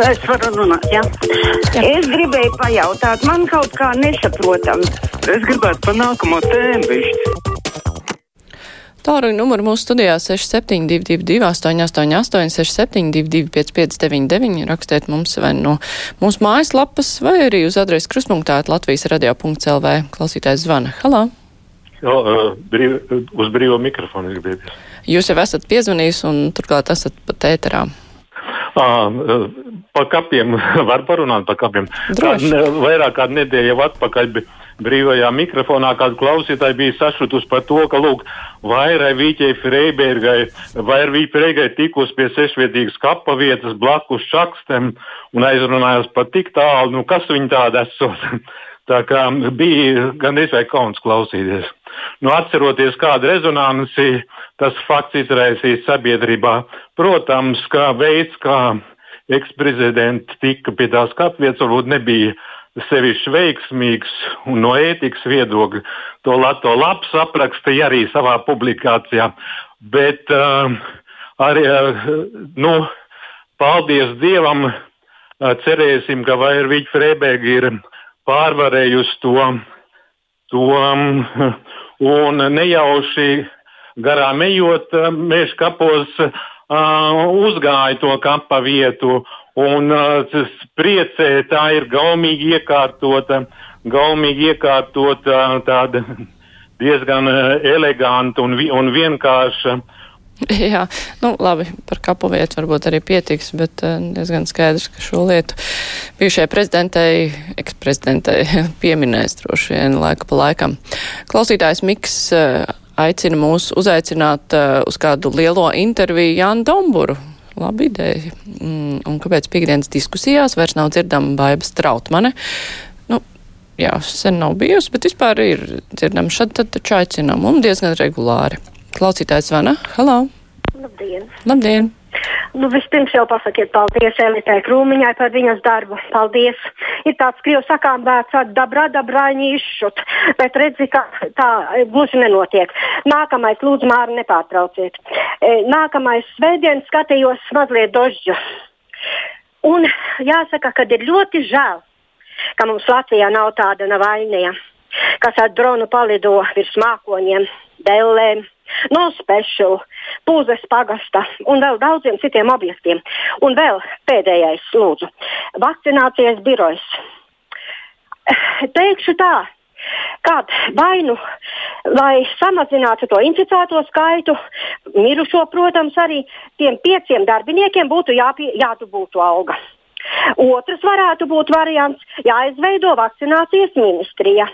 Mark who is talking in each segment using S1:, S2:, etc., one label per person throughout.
S1: Es varu runāt, jā. jā. Es gribēju pajautāt, man kaut kā nesaprotam.
S2: Es gribētu pa nākamo tēmu višķi.
S3: Tālruņa numuru mūsu studijā 6722, 888, 672, 559, rakstiet mums vai no mūsu mājaslapas, vai arī uz adresi krustpunktā Latvijas radio.lv. Klausītājs zvana. Halā!
S4: Jo, brīv, uz brīvo mikrofonu gribēju.
S3: Jūs jau esat piezvanījis un turklāt esat pat ēterā.
S4: Uh, pa kapiem var parunāt par kapiem.
S3: Droši.
S4: Kā, vairāk kā nedēļa jau atpakaļ brīvajā mikrofonā, kāda klausītāja bija sašutus par to, ka, lūk, vairai Vīķei Freibergai, vai ar Vīķei Freibergai tikus pie sešvietīgas kapa vietas blakus šakstem un aizrunājās pat tik tālu, nu kas viņi tāda esot. Tā kā bija gan izvēl kauns klausīties. Nu, atceroties, kāda rezonanci tas fakts izraisīs sabiedrībā, protams, kā veids, kā eksprezidents tika pie tās kapvietas, varbūt nebija sevišķi veiksmīgs un no ētikas viedokļa. To, to labs aprakstīja arī savā publikācijā. Bet uh, arī, uh, nu, paldies Dievam, uh, cerēsim, ka Vairvīķa Freiberga ir pārvarējusi to, to um, un nejauši garām ejot, meža kapos uh, uzgāja to kapa vietu Un uh, priecē tā ir gaumīgi iekārtota, gaumīgi iekārtota tāda diezgan eleganta un, un vienkārša.
S3: Jā, nu labi, par kapu vietu varbūt arī pietiks, bet uh, diezgan skaidrs, ka šo lietu bijušajai prezidentei, eksprezidentei pieminēs droši vien laika pa laikam. Klausītājs Miks uh, aicina mūs uzaicināt uh, uz kādu lielo interviju Jānu Domburu Labi ideja. Mm, un kāpēc piekdienas diskusijās vairs nav dzirdama baiba strautmane? Nu, jā, sen nav bijusi, bet vispār ir dzirdama šad tad taču aicinām un diezgan regulāri. Klausītājs zvana. Halo!
S5: Labdien!
S3: Labdien!
S5: Nu, vispirms jau pasakiet paldies Elitai Krūmiņai par viņas darbu. Paldies! Ir tāds krievu sakām vērts dabra, dabrāņi izšut, bet redzi, ka tā gluži nenotiek. Nākamais, lūdzu, Māri, nepārtrauciet. E, nākamais svētdien skatījos mazliet dožģu. Un jāsaka, ka ir ļoti žēl, ka mums Latvijā nav tāda navainija, kas ar dronu palido virs mākoņiem, dēlēm, no speciālu, pūzes pagasta un vēl daudziem citiem objektiem. Un vēl pēdējais, lūdzu, vakcinācijas birojas. Teikšu tā, kādu vainu, lai samazinātu to inficēto skaitu, mirušo, protams, arī tiem pieciem darbiniekiem būtu jāpie, jādubūtu alga. Otrs varētu būt variants, jāizveido vakcinācijas ministrija.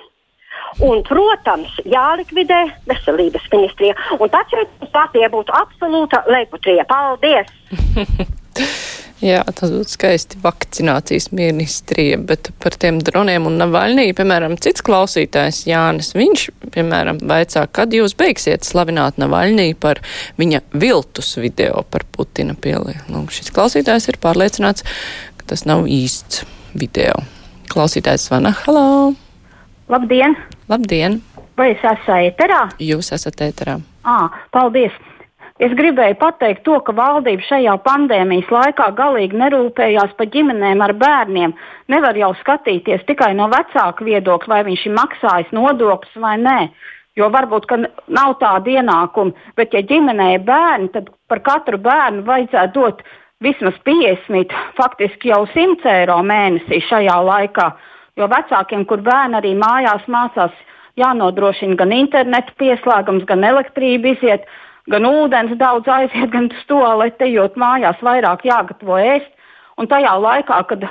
S5: Un, protams, jālikvidē veselības ministrija. Un šeit Latvija būtu absolūta leikutrija. Paldies!
S3: Jā, tas būtu skaisti vakcinācijas ministrija, bet par tiem droniem un Navaļnī, piemēram, cits klausītājs Jānis, viņš, piemēram, vaicā, kad jūs beigsiet slavināt Navaļnī par viņa viltus video par Putina pieli. Nu, šis klausītājs ir pārliecināts, ka tas nav īsts video. Klausītājs zvana, halā!
S6: Labdien!
S3: Labdien!
S6: Vai es esmu ēterā?
S3: Jūs esat ēterā.
S6: À, paldies! Es gribēju pateikt to, ka valdība šajā pandēmijas laikā galīgi nerūpējās par ģimenēm ar bērniem. Nevar jau skatīties tikai no vecāka viedokļa, vai viņš ir maksājis nodokļus vai nē. Jo varbūt nav tāda ienākuma, bet ja ģimenē ir bērni, tad par katru bērnu vajadzētu dot vismaz 50, faktiski jau 100 eiro mēnesī šajā laikā. Jo vecākiem, kur bērni arī mājās mācās, jānodrošina gan interneta pieslēgums, gan elektrība iziet, gan ūdens daudz aiziet, gan stolete, jo mājās vairāk jāgatavo ēst. Un tajā laikā, kad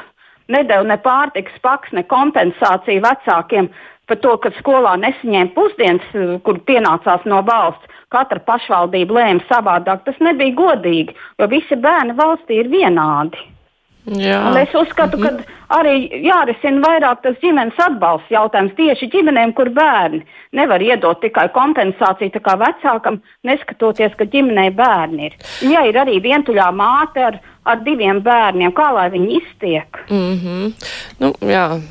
S6: nedēļa ne pārtiks paks, ne kompensācija vecākiem par to, ka skolā nesaņēma pusdienas, kur pienācās no valsts, katra pašvaldība lēma savādāk, tas nebija godīgi, jo visi bērni valstī ir vienādi.
S3: Jā.
S6: Un es uzskatu, ka arī jārisina vairāk tas ģimenes atbalsts jautājums tieši ģimenēm, kur bērni nevar iedot tikai kompensāciju kā vecākam, neskatoties, ka ģimenē bērni ir. Ja ir arī vientuļā māte ar, ar diviem bērniem, kā lai viņi iztiek?
S3: Mm -hmm. nu, jā,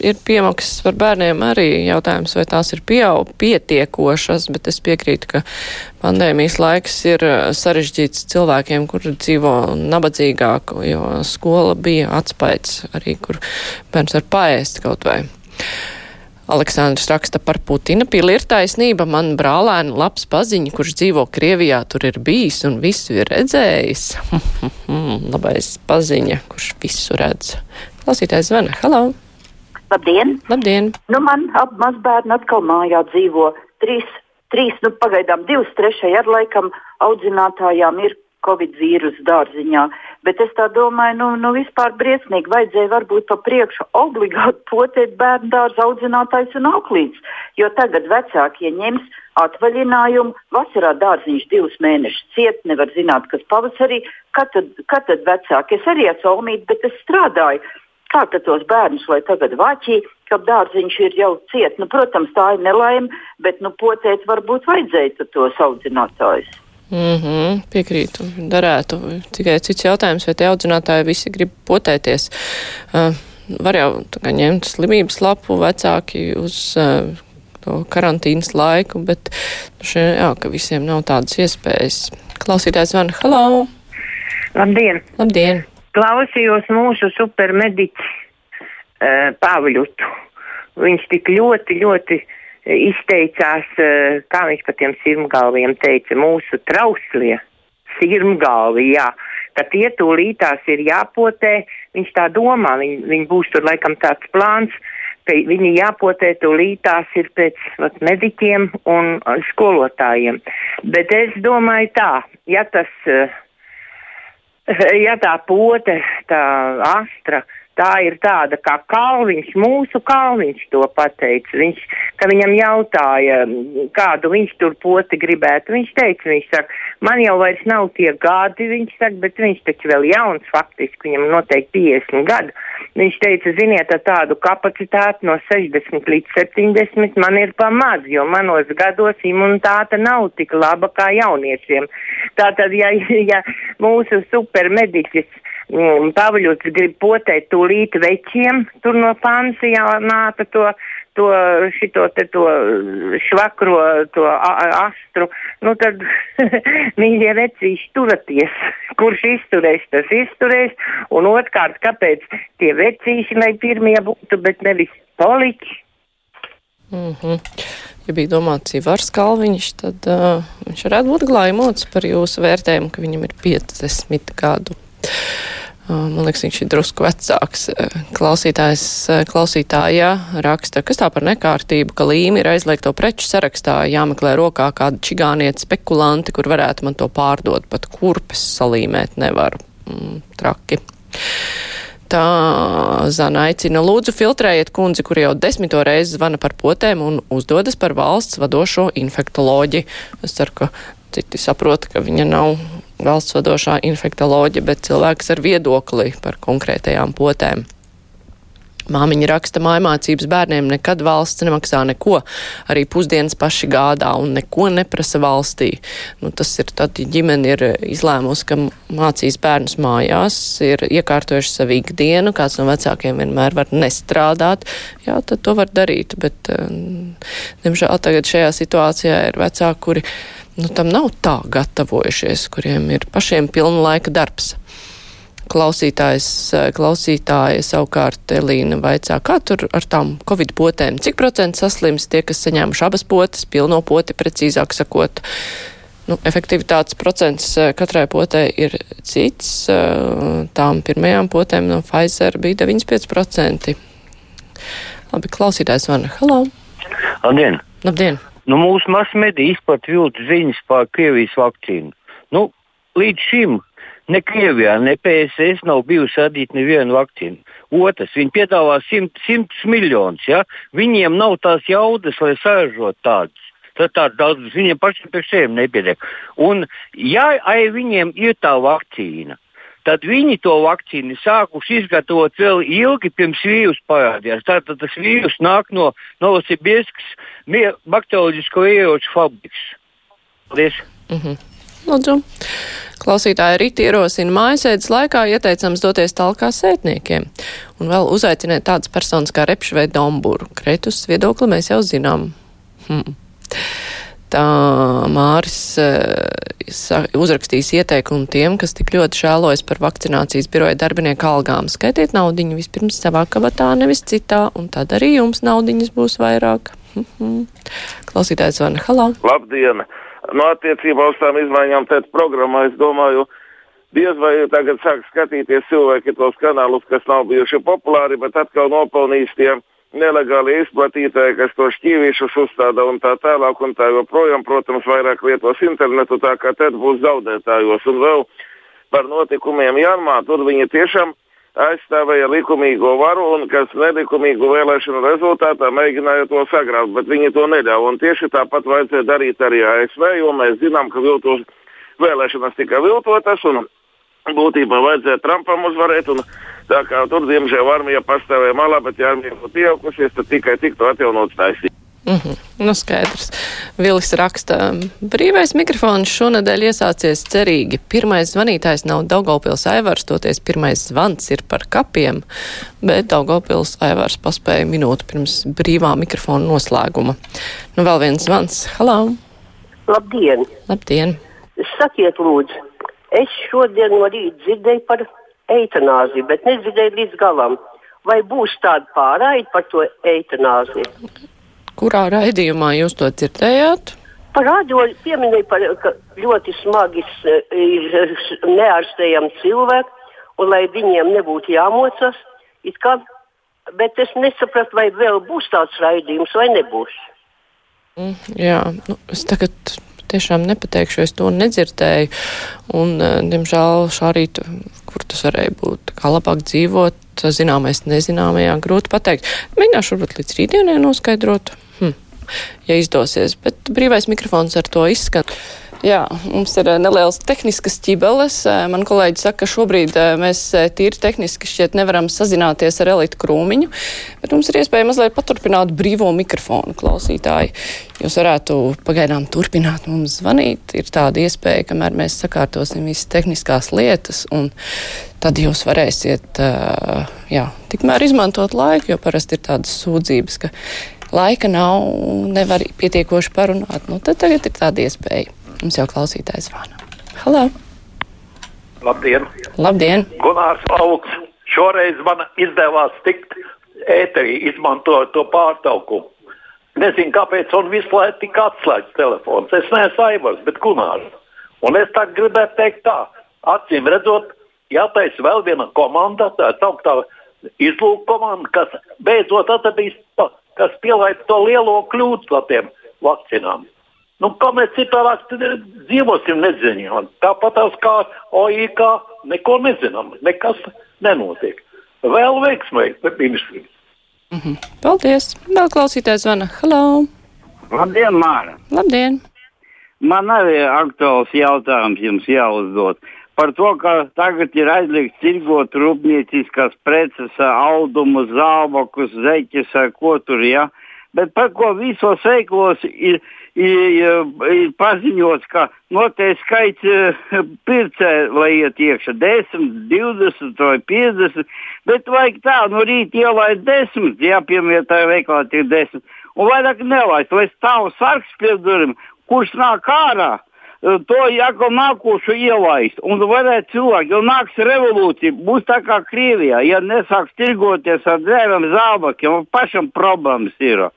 S3: ir piemaksas par bērniem arī jautājums, vai tās ir pieaug, pietiekošas, bet es piekrītu, ka pandēmijas laiks ir uh, sarežģīts cilvēkiem, kur dzīvo nabadzīgāk, jo skola bija atspaids arī, kur bērns var paēst kaut vai. Aleksandrs raksta par Putina pili ir taisnība. Man brālēna labs paziņa, kurš dzīvo Krievijā, tur ir bijis un visu ir redzējis. Labais paziņa, kurš visu redz. Klausītājs zvana. Halo!
S7: Labdien!
S3: Labdien!
S7: Nu, man ap mazbērni atkal mājā dzīvo trīs, trīs nu pagaidām divas trešai ar laikam audzinātājām ir Covid vīrusu dārziņā. Bet es tā domāju, nu, nu vispār briesmīgi vajadzēja varbūt pa priekšu obligāti potēt bērnu dārza audzinātājs un auklīts. Jo tagad vecākie ņems atvaļinājumu, vasarā dārziņš divus mēnešus ciet, nevar zināt, kas pavasarī. Kad tad, kad tad vecāki? Es arī esmu omīti, bet es strādāju. Kā tad tos bērnus, lai tagad vāķī, ka dārziņš ir jau ciet? Nu, protams, tā ir nelaime, bet nu, potēt varbūt vajadzēja tos audzinātājus.
S3: Mm -hmm, piekrītu, darētu. Tikai cits jautājums, vai tie audzinātāji visi grib potēties. Uh, var jau ņemt slimības lapu vecāki uz uh, to karantīnas laiku, bet šie, jā, ka visiem nav tādas iespējas. Klausītājs vana, halo!
S8: Labdien!
S3: Labdien!
S8: Klausījos mūsu supermediķi uh, Pāvļutu. Viņš tik ļoti, ļoti izteicās, eh, kā viņš par tiem sirmgalviem teica, mūsu trauslie sirmgalvi, jā, ka tie tūlītās ir jāpotē, viņš tā domā, viņ, viņ būs tur laikam tāds plāns, ka viņi jāpotē tūlītās ir pēc vat, mediķiem un skolotājiem. Bet es domāju tā, ja tas, eh, ja tā pote, tā astra, tā ir tāda kā kalviņš, mūsu kalviņš to pateica. Viņš, ka viņam jautāja, kādu viņš tur poti gribētu. Viņš teica, viņš saka, man jau vairs nav tie gadi, viņš saka, bet viņš taču vēl jauns faktiski, viņam noteikti 50 gadu. Viņš teica, ziniet, ar tādu kapacitāti no 60 līdz 70 man ir pamaz, jo manos gados imunitāte nav tik laba kā jauniešiem. Tātad, ja, ja mūsu supermediķis mm, Pavļots grib potēt tūlīt večiem, tur no pansionāta to, to, šito te to švakro, to astru, nu tad, mīļie vecīši, turaties. Kurš izturēs, tas izturēs, un otrkārt, kāpēc tie vecīši, lai pirmie būtu, bet nevis poliķi.
S3: Mm -hmm. Ja bija domāts Ivars Kalviņš, tad uh, viņš varētu būt glājmots par jūsu vērtējumu, ka viņam ir 50 gadu. Man liekas, viņš ir drusku vecāks. Klausītājs, klausītāja raksta, kas tā par nekārtību, ka līmi ir aizliegto preču sarakstā, jāmeklē rokā kāda čigānieta spekulanti, kur varētu man to pārdot, pat kurpes salīmēt nevar. Mm, traki. Tā Zana aicina, lūdzu, filtrējiet kundzi, kur jau desmito reizi zvana par potēm un uzdodas par valsts vadošo infektoloģi. Es ceru, ka citi saprot, ka viņa nav valsts vadošā infektoloģija, bet cilvēks ar viedokli par konkrētajām potēm. Māmiņa raksta, mājmācības bērniem nekad valsts nemaksā neko, arī pusdienas paši gādā un neko neprasa valstī. Nu, tas ir tad, ja ģimene ir izlēmusi, ka mācīs bērnus mājās, ir iekārtojuši savu ikdienu, kāds no vecākiem vienmēr var nestrādāt, jā, tad to var darīt, bet, diemžēl, tagad šajā situācijā ir vecāki, kuri nu, tam nav tā gatavojušies, kuriem ir pašiem pilna laika darbs. Klausītājs, klausītāja savukārt Elīna vaicā, kā tur ar tām covid potēm, cik procenti saslims tie, kas saņēmuši abas potes, pilno poti, precīzāk sakot. Nu, efektivitātes procents eh, katrai potē ir cits. Eh, tām pirmajām potēm no Pfizer bija 95%. Labi, klausītājs vana. Halo!
S9: Labdien!
S3: Labdien!
S9: Nu, mūsu masmedija izplatīja viltu ziņas par Krievijas vakcīnu. Nu, līdz šim ne Krievijā, ne PSS nav bijusi radīta neviena vakcīna. Otrs, viņi piedāvā simt, simtus miljonus. Ja? Viņiem nav tās jaudas, lai saražotu tādus. Tad tā daudz viņiem pašiem pie sevis nepietiek. Un, ja ai viņiem ir tā vakcīna, tad viņi to vakcīnu sākuši izgatavot vēl ilgi pirms vīrusu parādījās. Tātad tas vīrus nāk no Novosibirskas bakterioloģisko ieroču fabrikas. Paldies!
S3: Mm -hmm. Lūdzu. Klausītāji rīt ierosina mājasēdes laikā ieteicams doties talkā sētniekiem un vēl uzaicināt tādas personas kā Repšu vai Domburu. Kretus viedokli mēs jau zinām. Hmm. Tā Māris uh, uzrakstīs ieteikumu tiem, kas tik ļoti žēlojas par vakcinācijas biroja darbinieku algām. Skaitiet naudiņu vispirms savā kabatā, nevis citā, un tad arī jums naudiņas būs vairāk. Klausītājs zvana. Halā!
S10: Labdien! No attiecībā uz tām izmaiņām tēt programmā, es domāju, diez vai tagad sāk skatīties cilvēki tos kanālus, kas nav bijuši populāri, bet atkal nopelnīs tiem nelegāli izplatītāji, kas to šķīvīšus uzstāda un tā tālāk, un tā joprojām, protams, vairāk lietos internetu, tā kā tad būs zaudētājos. Un vēl par notikumiem Janmā, tur viņi tiešām aizstāvēja likumīgo varu un kas nelikumīgu vēlēšanu rezultātā mēģināja to sagraut, bet viņi to neļāva. Tieši tāpat vajadzēja darīt arī ASV, jo mēs zinām, ka viltos vēlēšanas tika viltotas un būtībā vajadzēja Trumpam uzvarēt. Un, Tā kā tur, diemžēl, armija pastāvēja malā, bet, ja armija būtu pieaugusies, tad tikai tiktu atjaunots taisnība.
S3: Mm -hmm. Nu, skaidrs. Vilis raksta, brīvais mikrofons šonadēļ iesācies cerīgi. Pirmais zvanītājs nav Daugavpils Aivars, toties pirmais zvans ir par kapiem, bet Daugavpils Aivars paspēja minūtu pirms brīvā mikrofona noslēguma. Nu, vēl viens zvans. Halā!
S11: Labdien!
S3: Labdien!
S11: Sakiet, lūdzu, es šodien no rīta dzirdēju par eitanāziju, bet nedzirdēju līdz galam. Vai būs tāda pārraide par to eitanāziju?
S3: Kurā raidījumā jūs to dzirdējāt?
S11: Par radio pieminēja, par, ka ļoti smagi ir neārstējami cilvēki, un lai viņiem nebūtu jāmocas, kā, bet es nesapratu, vai vēl būs tāds raidījums vai nebūs.
S3: Mm, jā, nu, es tagad tiešām nepateikšu, es to nedzirdēju. Un, diemžēl, šā rīta, kur tas varēja būt, kā labāk dzīvot, zināmais nezināmajā, grūti pateikt. Mēģināšu varbūt līdz rītdienai noskaidrot, hm, ja izdosies, bet brīvais mikrofons ar to izskan. Jā, mums ir nelielas tehniskas ķibeles. Man kolēģi saka, ka šobrīd mēs tīri tehniski šķiet nevaram sazināties ar elitu krūmiņu, bet mums ir iespēja mazliet paturpināt brīvo mikrofonu klausītāji. Jūs varētu pagaidām turpināt mums zvanīt. Ir tāda iespēja, kamēr mēs sakārtosim visas tehniskās lietas, un tad jūs varēsiet, jā, tikmēr izmantot laiku, jo parasti ir tādas sūdzības, ka laika nav, nevar pietiekoši parunāt. Nu, tad tagad ir tāda iespēja. Mums jau klausītājs zvana. Halo!
S12: Labdien!
S3: Labdien!
S12: Gunārs Augs! Šoreiz man izdevās tikt ēterī, izmantojot to pārtraukumu. Nezinu, kāpēc un visu laiku tika atslēgts telefons. Es neesmu Aivars, bet Gunārs. Un es tagad gribētu teikt tā, acīm redzot, jātaisa vēl viena komanda, tā sauktā izlūka komanda, kas beidzot atradīs, kas pielaid to lielo kļūdu par tiem vakcinām. Nu, kā mēs citādāk dzīvosim, nezinām. Tāpat kā OIK, neko nezinām, nekas nenotiek. Vēl veiksmīgi, ministrs.
S3: Mm -hmm. Paldies! Vēl klausītājs zvana. Halo!
S13: Labdien, Māra!
S3: Labdien!
S13: Man arī ir aktuāls jautājums jums jāuzdod. Par to, ka tagad ir aizliegts tirgot rūpnieciskās preces, audumus, zābakus, zeķes, ko tur, ja? Bet par ko visos veiklos ir paziņots, ka noteikti skaits eh, pircēju, lai iet iekšā 10, 20 vai 50, bet vajag tā, no rīta ielaist 10, jā, piemēram, veikalā ir 10, un vairāk nelaist, lai stāv sargs pie durvīm, kurš nāk ārā. Eh, to jāko nākošo ielaist, un varētu cilvēki, jo nāks revolūcija, būs tā kā Krievijā, ja nesāks tirgoties ar dzērām zābakiem, pašam problēmas ir.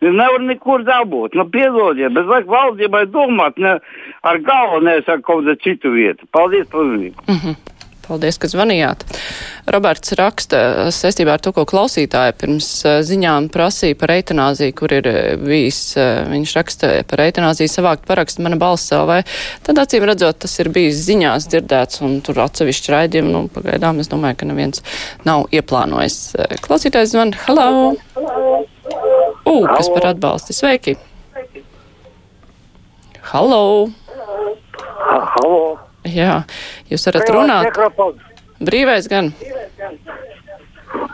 S13: Nevar nekur dabūt. Nu, piedodiet, bet vajag valdībai domāt ne ar galvu, nevis ar kaut kādu citu vietu. Paldies par uzmanību.
S3: Mm -hmm. Paldies, ka zvanījāt. Roberts raksta saistībā ar to, ko klausītāji pirms ziņām prasīja par eitanāziju, kur ir bijis, viņš raksta par eitanāziju savākt parakstu mana balss LV. Tad acīm redzot, tas ir bijis ziņās dzirdēts un tur atsevišķi raidījumi, nu, pagaidām es domāju, ka neviens nav ieplānojis. Klausītājs zvan, hello! hello. U, kas par atbalsti. Sveiki! Halo!
S14: Halo!
S3: Jā, jūs varat Brīvais runāt.
S14: Mikrofons.
S3: Brīvais gan.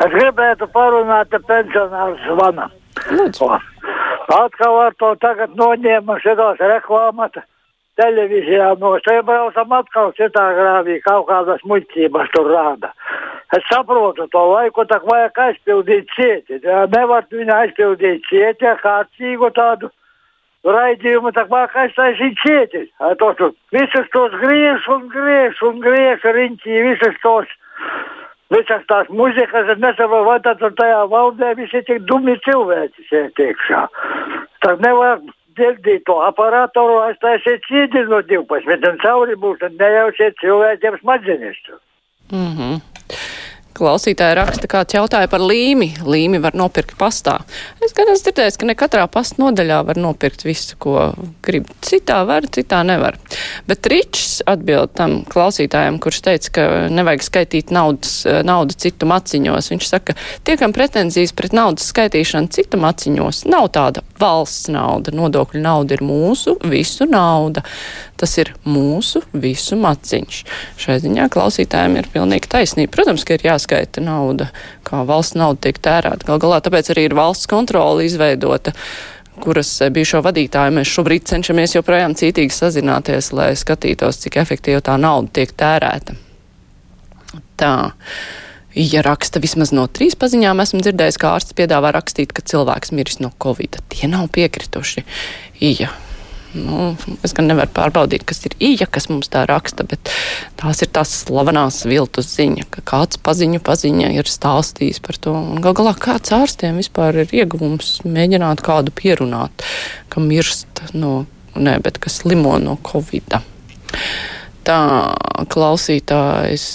S14: Es gribētu parunāt ar pensionāru zvanu. Atkal ar to tagad noņēma šitos reklāmata. Televīzijā nostrēbraucam atkal citā grāvī kaut kādas muļķības tur rāda. Es saprotu to laiku, tā vajag aizpildīt cieti. Nevar viņu aizpildīt cieti, kārtīgu tādu raidījumu, tā vajag aiztaisīt cieti. Tos, visus tos griež un griež un griež riņķī, visas tos. Visas tās muzikas, es nesaprotu, vai tad tajā valdē visi tik dumi cilvēki šeit iekšā. Tad nevajag dzirdīt to aparātoru, aiztaisiet cīdi no 12 un cauri būs, un nejausiet cilvēkiem smadzenes.
S3: Mm -hmm. Klausītāja raksta, kāds jautāja par līmi. Līmi var nopirkt pastā. Es gan esmu dzirdējis, ka ne katrā pasta nodaļā var nopirkt visu, ko grib. Citā var, citā nevar. Bet Ričs atbild tam klausītājam, kurš teica, ka nevajag skaitīt naudas, naudu citu maciņos. Viņš saka, tie, kam pretenzijas pret naudas skaitīšanu citu maciņos, nav tāda valsts nauda. Nodokļu nauda ir mūsu visu nauda. Tas ir mūsu visu maciņš. Šai ziņā klausītājiem ir pilnīgi taisnība. Protams, ka ir jāskaita nauda, kā valsts nauda tiek tērēta. Gal galā tāpēc arī ir valsts kontrola izveidota kuras bijušo vadītāju mēs šobrīd cenšamies joprojām cītīgi sazināties, lai skatītos, cik efektīvi tā nauda tiek tērēta. Tā. Ja raksta vismaz no trīs paziņām, esmu dzirdējis, ka ārsts piedāvā rakstīt, ka cilvēks miris no covid. Tie nav piekrituši. Ja Nu, es gan nevaru pārbaudīt, kas ir īja, kas mums tā raksta, bet tās ir tās slavenās viltus ziņa, ka kāds paziņu paziņa ir stāstījis par to. Un gal galā kāds ārstiem vispār ir ieguvums mēģināt kādu pierunāt, ka mirst no, nē, bet kas limo no covida. Tā klausītājs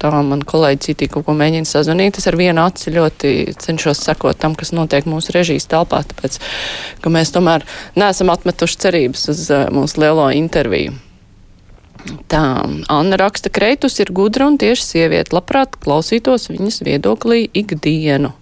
S3: tā man kolēģi citī kaut ko mēģina sazvanīt. Es ar vienu aci ļoti cenšos sekot tam, kas notiek mūsu režijas telpā, tāpēc, ka mēs tomēr neesam atmetuši cerības uz uh, mūsu lielo interviju. Tā Anna raksta, Kreitus ir gudra un tieši sieviete. Labprāt klausītos viņas viedoklī ikdienu.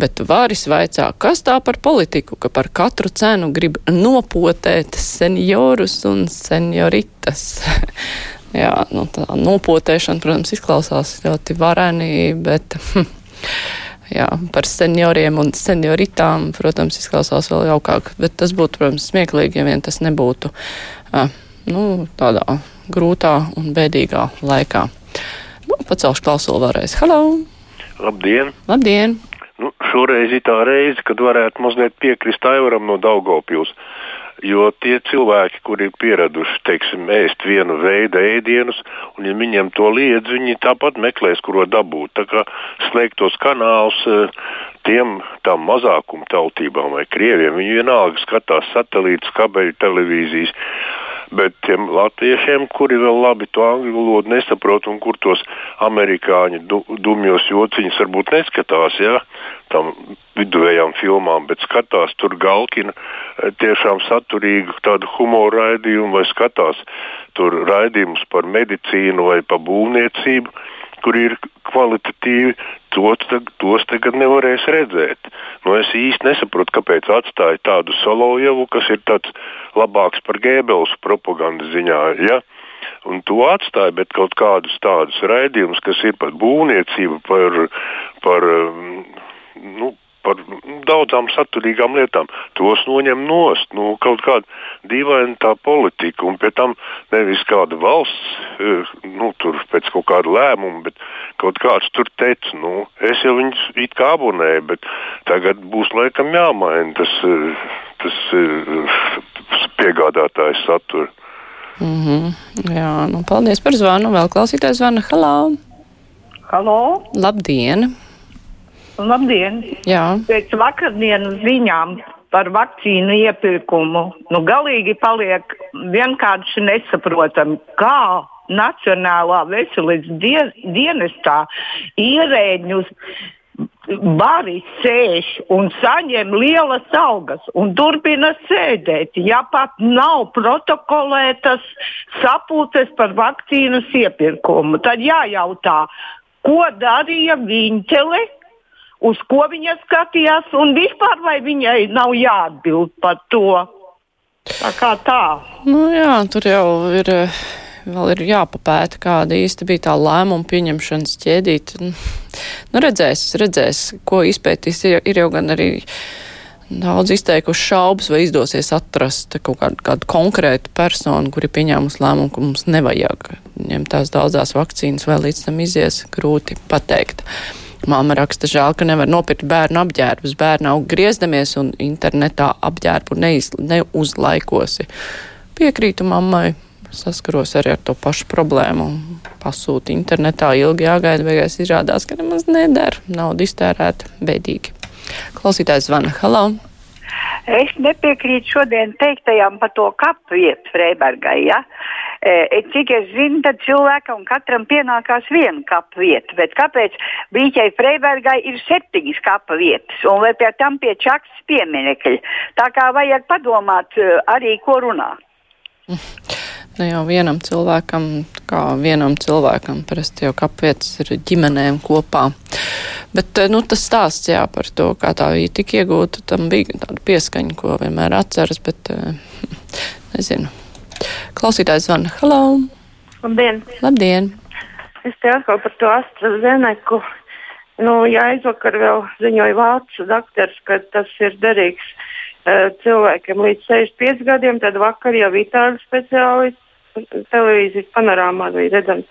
S3: Bet Vāris vaicā, kas tā par politiku, ka par katru cenu grib nopotēt seniorus un senioritas. Jā, nu, tā nopotēšana, protams, izklausās ļoti vareni, bet hm, jā, par senioriem un senioritām, protams, izklausās vēl jaukāk. Bet tas būtu, protams, smieklīgi, ja vien tas nebūtu nu, tādā grūtā un bēdīgā laikā. Nu, pacelšu klausulu vēlreiz. Halo!
S15: Labdien!
S3: Labdien!
S15: Nu, šoreiz ir tā reize, kad varētu mazliet piekrist Aivaram no Daugopils. Jo tie cilvēki, kuri ir pieraduši teiksim, ēst vienu veidu ēdienus, un ja viņiem to liedz, viņi tāpat meklēs, kur dabūt. Tā kā slēgtos kanālus eh, tiem tām mazākuma tautībām vai krieviem, viņi vienalga skatās satelītus, kabeļu televīzijas. Bet tiem latviešiem, kuri vēl labi to angļu valodu nesaprot un kur tos amerikāņu du, dumjos jociņus varbūt neskatās, ja, tam viduvējām filmām, bet skatās tur Galkina eh, tiešām saturīgu tādu humoru raidījumu vai skatās tur raidījumus par medicīnu vai par būvniecību, kur ir kvalitatīvi, tos, tos tagad nevarēs redzēt. Nu, es īsti nesaprotu, kāpēc atstāja tādu Solojevu, kas ir tāds labāks par Gēbels propagandas ziņā. Ja? un to atstāja, bet kaut kādus tādus raidījumus, kas ir par būvniecību, par, par nu, par daudzām saturīgām lietām. Tos noņem nost. Nu, kaut kāda dīvaina tā politika, un pēc tam nevis kāda valsts, eh, nu, tur pēc kaut kāda lēmuma, bet kaut kāds tur teica, nu, es jau viņus it kā abonēju, bet tagad būs laikam jāmaina tas, eh, tas eh, piegādātājs satura.
S3: Mm -hmm. Jā, nu, paldies par zvanu. Vēl klausītājs zvana. Halo!
S16: Halo!
S3: Labdien!
S16: Labdien!
S3: Jā.
S16: Pēc vakardienas ziņām par vakcīnu iepirkumu nu, galīgi paliek vienkārši nesaprotami, kā Nacionālā veselības die, dienestā ierēģus bari sēž un saņem lielas algas un turpina sēdēt. Ja pat nav protokolētas sapulces par vakcīnas iepirkumu, tad jājautā, ko darīja Viņķele uz ko viņa skatījās, un vispār vai viņai nav jāatbild par to. Tā kā tā.
S3: Nu, jā, tur jau ir. Vēl ir jāpapēta, kāda īsti bija tā lēmuma pieņemšanas ķēdīte. Nu, redzēs, redzēs, ko izpētīs. Ir, jau gan arī Daudz izteikuši šaubas, vai izdosies atrast kaut kādu, kādu konkrētu personu, kuri pieņēmus lēmumu, ka mums nevajag ņemt tās daudzās vakcīnas, vai līdz tam izies grūti pateikt. Māma raksta, žēl, ka nevar nopirkt bērnu apģērbus. Bērni aug griezdamies un internetā apģērbu neiz, neuzlaikosi. Piekrītu mammai, saskaros arī ar to pašu problēmu. Pasūti internetā ilgi jāgaida, beigās izrādās, ka nemaz nedara. Nauda iztērēta bēdīgi. Klausītājs zvana. Halo!
S17: Es nepiekrītu šodien teiktajam par to kapu vietu Freibergai. Ja? E, cik es zinu, tad cilvēkam katram pienākās viena kapa vieta. Bet kāpēc Bīķai Freibergai ir septiņas kapa vietas un vēl pie tam pie čakas pieminekļi? Tā kā vajag padomāt e, arī, ko runāt.
S3: Ne jau vienam cilvēkam, kā vienam cilvēkam, parasti jau kapvietas ir ģimenēm kopā. Bet eh, nu, tas stāsts jā, par to, kā tā bija tik iegūta, tam bija tāda pieskaņa, ko vienmēr atceras, bet eh, nezinu. Klausītājs zvana. Halo!
S18: Labdien!
S3: Labdien!
S18: Es te atkal par to AstraZeneku. Nu, ja aizvakar vēl ziņoja vācu doktors, ka tas ir derīgs cilvēkiem līdz 65 gadiem, tad vakar jau Itālijas speciālists televīzijas panorāmā bija redzams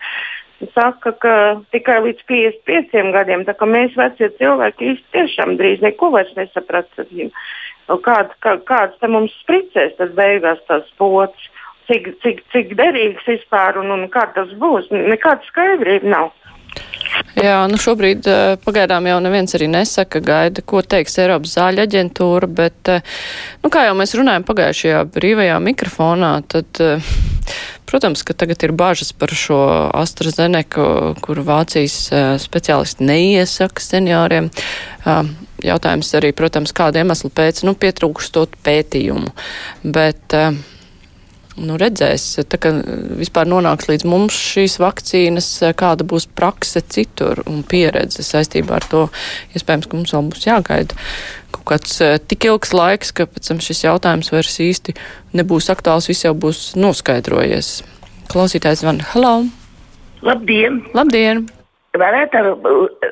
S18: saka, ka tikai līdz 55 gadiem, tā kā mēs vecie cilvēki īsti tiešām drīz neko vairs nesapratīsim. Kāds, kā, kāds te mums spricēs, tas beigās tas pots, cik, cik, cik derīgs vispār un, un kā tas būs, nekāda skaidrība nav.
S3: Jā, nu šobrīd eh, pagaidām jau neviens arī nesaka, gaida, ko teiks Eiropas zāļu aģentūra, bet, eh, nu kā jau mēs runājam pagājušajā brīvajā mikrofonā, tad, eh, protams, ka tagad ir bažas par šo AstraZeneku, kur Vācijas speciālisti neiesaka senioriem. Jautājums arī, protams, kādu iemeslu pēc, nu, pietrūkstot pētījumu, bet. Uh, nu, redzēs, tā kā vispār nonāks līdz mums šīs vakcīnas, kāda būs prakse citur un pieredze saistībā ar to. Iespējams, ka mums vēl būs jāgaida kaut kāds eh, tik ilgs laiks, ka pēc tam šis jautājums vairs īsti nebūs aktuāls, viss jau būs noskaidrojies. Klausītājs van, halo!
S19: Labdien!
S3: Labdien!
S19: Varētu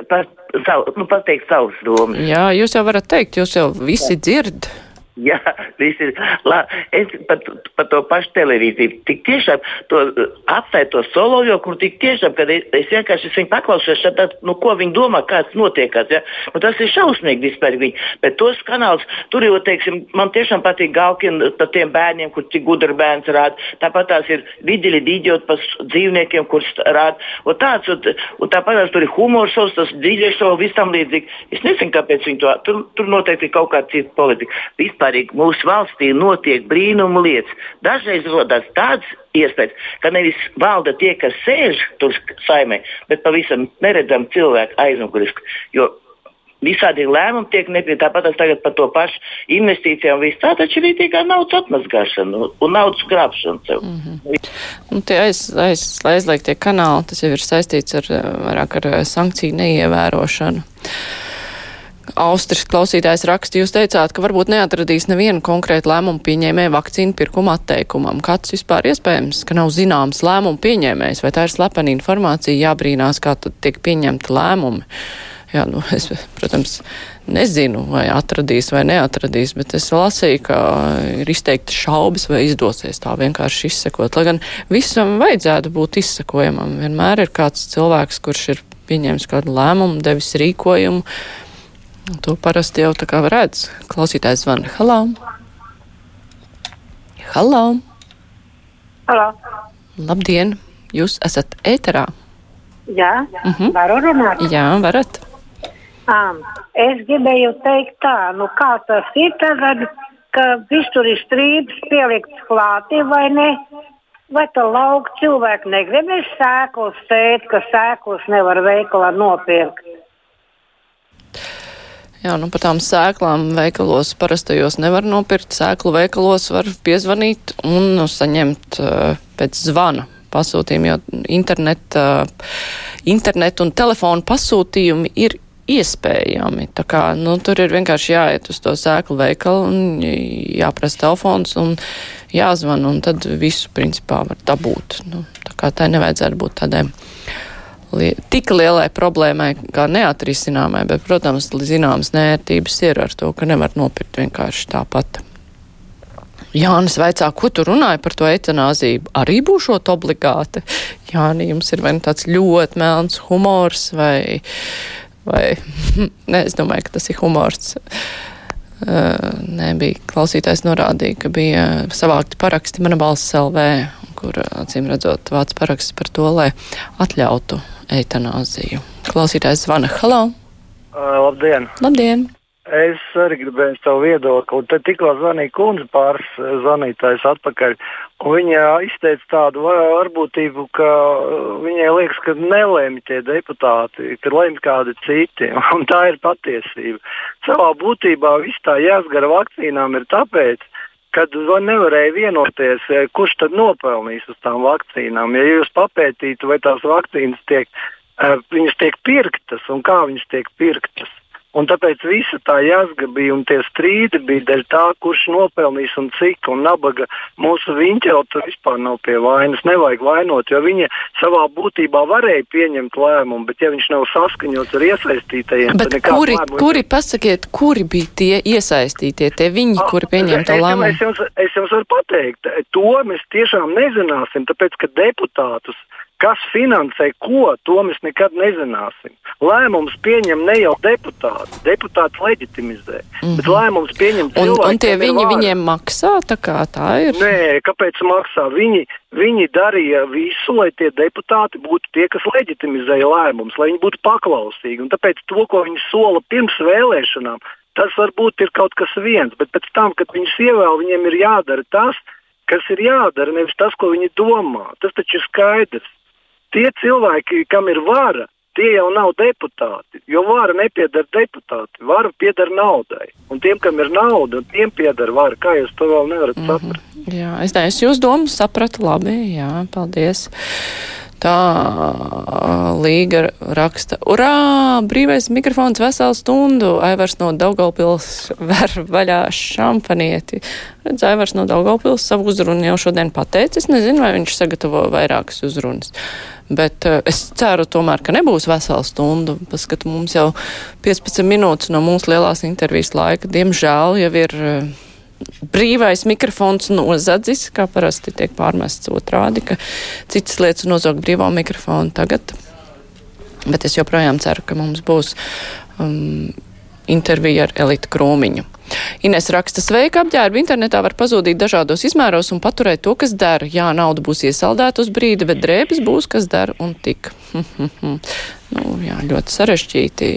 S19: par savu, nu, pateikt savus domas.
S3: Jā, jūs jau varat teikt, jūs jau visi dzird.
S19: Jā, viss ir. La, es par, par to pašu televīziju. Tik tiešām to apstāju to solo, jo kur tik tiešām, kad es, es vienkārši viņu paklausos, tad, nu, ko viņi domā, kāds notiekās. Ja? Nu, tas ir šausmīgi vispār viņi. Bet tos kanālus, tur jau, teiksim, man tiešām patīk Galkina par tiem bērniem, kur cik gudri bērns rāda. Tāpat tās ir vidiļi dīdjot par dzīvniekiem, kurus rāda. Un tāds, un, un tāpat tās tur ir humors, tas dīdžers, viss tam līdzīgi. Es nezinu, kāpēc viņi to, tur, tur noteikti ir kaut kāda cita politika. Vispār vispārīgi mūsu valstī notiek brīnumu lietas. Dažreiz rodas tāds iespējas, ka nevis valda tie, kas sēž tur saimē, bet pavisam neredzami cilvēki aizmuguriski. Visādi lēmumi tiek nepieņemti. Tāpat tagad par to pašu investīcijām. Tā taču ir tikai naudas atmazgāšana un naudas krāpšana. Mm -hmm.
S3: Un tie aiz, aiz, aizliegtie kanāli, tas jau ir saistīts ar, vairāk ar sankciju neievērošanu. Austris klausītājs raksta, jūs teicāt, ka varbūt neatradīs nevienu konkrētu lēmumu pieņēmēju vakcīnu pirkuma atteikumam. Kāds vispār iespējams, ka nav zināms lēmumu pieņēmējs, vai tā ir slepena informācija, jābrīnās, kā tad tiek pieņemta lēmumi. Jā, nu, es, protams, nezinu, vai atradīs vai neatradīs, bet es lasīju, ka ir izteikti šaubas, vai izdosies tā vienkārši izsekot. Lai gan visam vajadzētu būt izsekojamam. Vienmēr ir kāds cilvēks, kurš ir pieņēmis kādu lēmumu, devis rīkojumu To parasti jau tā kā redz. Klausītājs zvana. Halo! Halo!
S20: Halo!
S3: Labdien! Jūs esat ēterā?
S20: Jā, uh
S3: Mhm.
S20: -huh. varu runāt.
S3: Jā, varat.
S20: Um, es gribēju teikt tā, nu kā tas ir tagad, ka visur ir strīds pielikts klāti vai ne? Vai tā lauka cilvēki negribēs sēklas sēt, ka sēklas nevar veikalā nopirkt?
S3: Jā, nu par tām sēklām veikalos parastajos nevar nopirkt. Sēklu veikalos var piezvanīt un nu, saņemt uh, pēc zvana pasūtījumu, jo internet, uh, internet un telefonu pasūtījumi ir iespējami. Tā kā, nu, tur ir vienkārši jāiet uz to sēklu veikalu un jāprasa telefons un jāzvan, un tad visu principā var dabūt. Nu, tā kā tai nevajadzētu būt tādai li tik lielai problēmai kā neatrisināmai, bet, protams, zināmas nērtības ir ar to, ka nevar nopirkt vienkārši tāpat. Jānis vaicā, ko tu runāji par to eitanāziju? Arī būšot obligāti. Jāni, jums ir vai nu tāds ļoti melns humors vai, vai, ne, es domāju, ka tas ir humors. Uh, nebija klausītājs norādīja, ka bija savākti paraksti mana balss LV, kur acīm redzot vāc paraksts par to, lai atļautu eitanāziju. Klausītājs zvana. Halo!
S14: Uh, labdien!
S3: Labdien!
S14: Es arī gribēju savu viedokli. Tad tikko zvanīja kundze pāris zvanītājs atpakaļ. Viņa izteica tādu varbūtību, ka viņai liekas, ka nelēma tie deputāti, ka lemj kādi citi. Un tā ir patiesība. Savā būtībā viss tā jāsgara vakcīnām ir tāpēc, kad nevarēja vienoties, kurš tad nopelnīs uz tām vakcīnām. Ja jūs papētītu, vai tās vakcīnas tiek, tiek pirktas un kā viņas tiek pirktas, Un tāpēc visa tā jāsga bija un tie strīdi bija dēļ tā, kurš nopelnīs un cik. Un nabaga mūsu viņķelta vispār nav pie vainas. Nevajag vainot, jo viņa savā būtībā varēja pieņemt lēmumu, bet ja viņš nav saskaņots ar iesaistītajiem,
S3: bet tad kuri, lēmumu... kuri, pasakiet, kuri bija tie iesaistītie, tie viņi, A, kuri pieņem to lēmumu?
S14: Es jums, es jums varu pateikt, to mēs tiešām nezināsim, tāpēc ka deputātus Kas finansē ko, to mēs nekad nezināsim. Lēmums pieņem ne jau deputāti, deputāti leģitimizē, mm -hmm. bet
S3: Mhm.
S14: lēmums pieņem cilvēki.
S3: Un, un tie viņi viņiem maksā, tā kā tā ir?
S14: Nē, kāpēc maksā? Viņi, viņi darīja visu, lai tie deputāti būtu tie, kas leģitimizēja lēmumus, lai viņi būtu paklausīgi. Un tāpēc to, ko viņi sola pirms vēlēšanām, tas varbūt ir kaut kas viens, bet pēc tam, kad viņus ievēl, viņiem ir jādara tas, kas ir jādara, nevis tas, ko viņi domā. Tas taču ir skaidrs tie cilvēki, kam ir vara, tie jau nav deputāti. Jo vara nepieder deputāti, vara pieder naudai. Un tiem, kam ir nauda, tiem pieder vara. Kā jūs to vēl nevarat saprast? Mm
S3: -hmm. Jā, es nezinu, jūs domu sapratu labi. Jā, paldies. Tā līga raksta, urā, brīvais mikrofons veselu stundu, Aivars no Daugaupils ver vaļā šampanieti. Redz, Aivars no Daugaupils savu uzrunu jau šodien pateicis, nezinu, vai viņš sagatavo vairākas uzrunas. Bet uh, es ceru tomēr, ka nebūs vesela stunda. Paskatu, mums jau 15 minūtes no mūsu lielās intervijas laika, diemžēl, jau ir uh, brīvais mikrofons nozadzis, kā parasti tiek pārmests otrādi, ka citas lietas nozog brīvo mikrofonu tagad. Bet es joprojām ceru, ka mums būs um, intervija ar Elitu Krūmiņu. Ines raksta, sveika apģērba internetā var pazūdīt dažādos izmēros un paturēt to, kas der. Jā, nauda būs iesaldēta uz brīdi, bet drēbes būs, kas der un tik. nu, jā, ļoti sarežģīti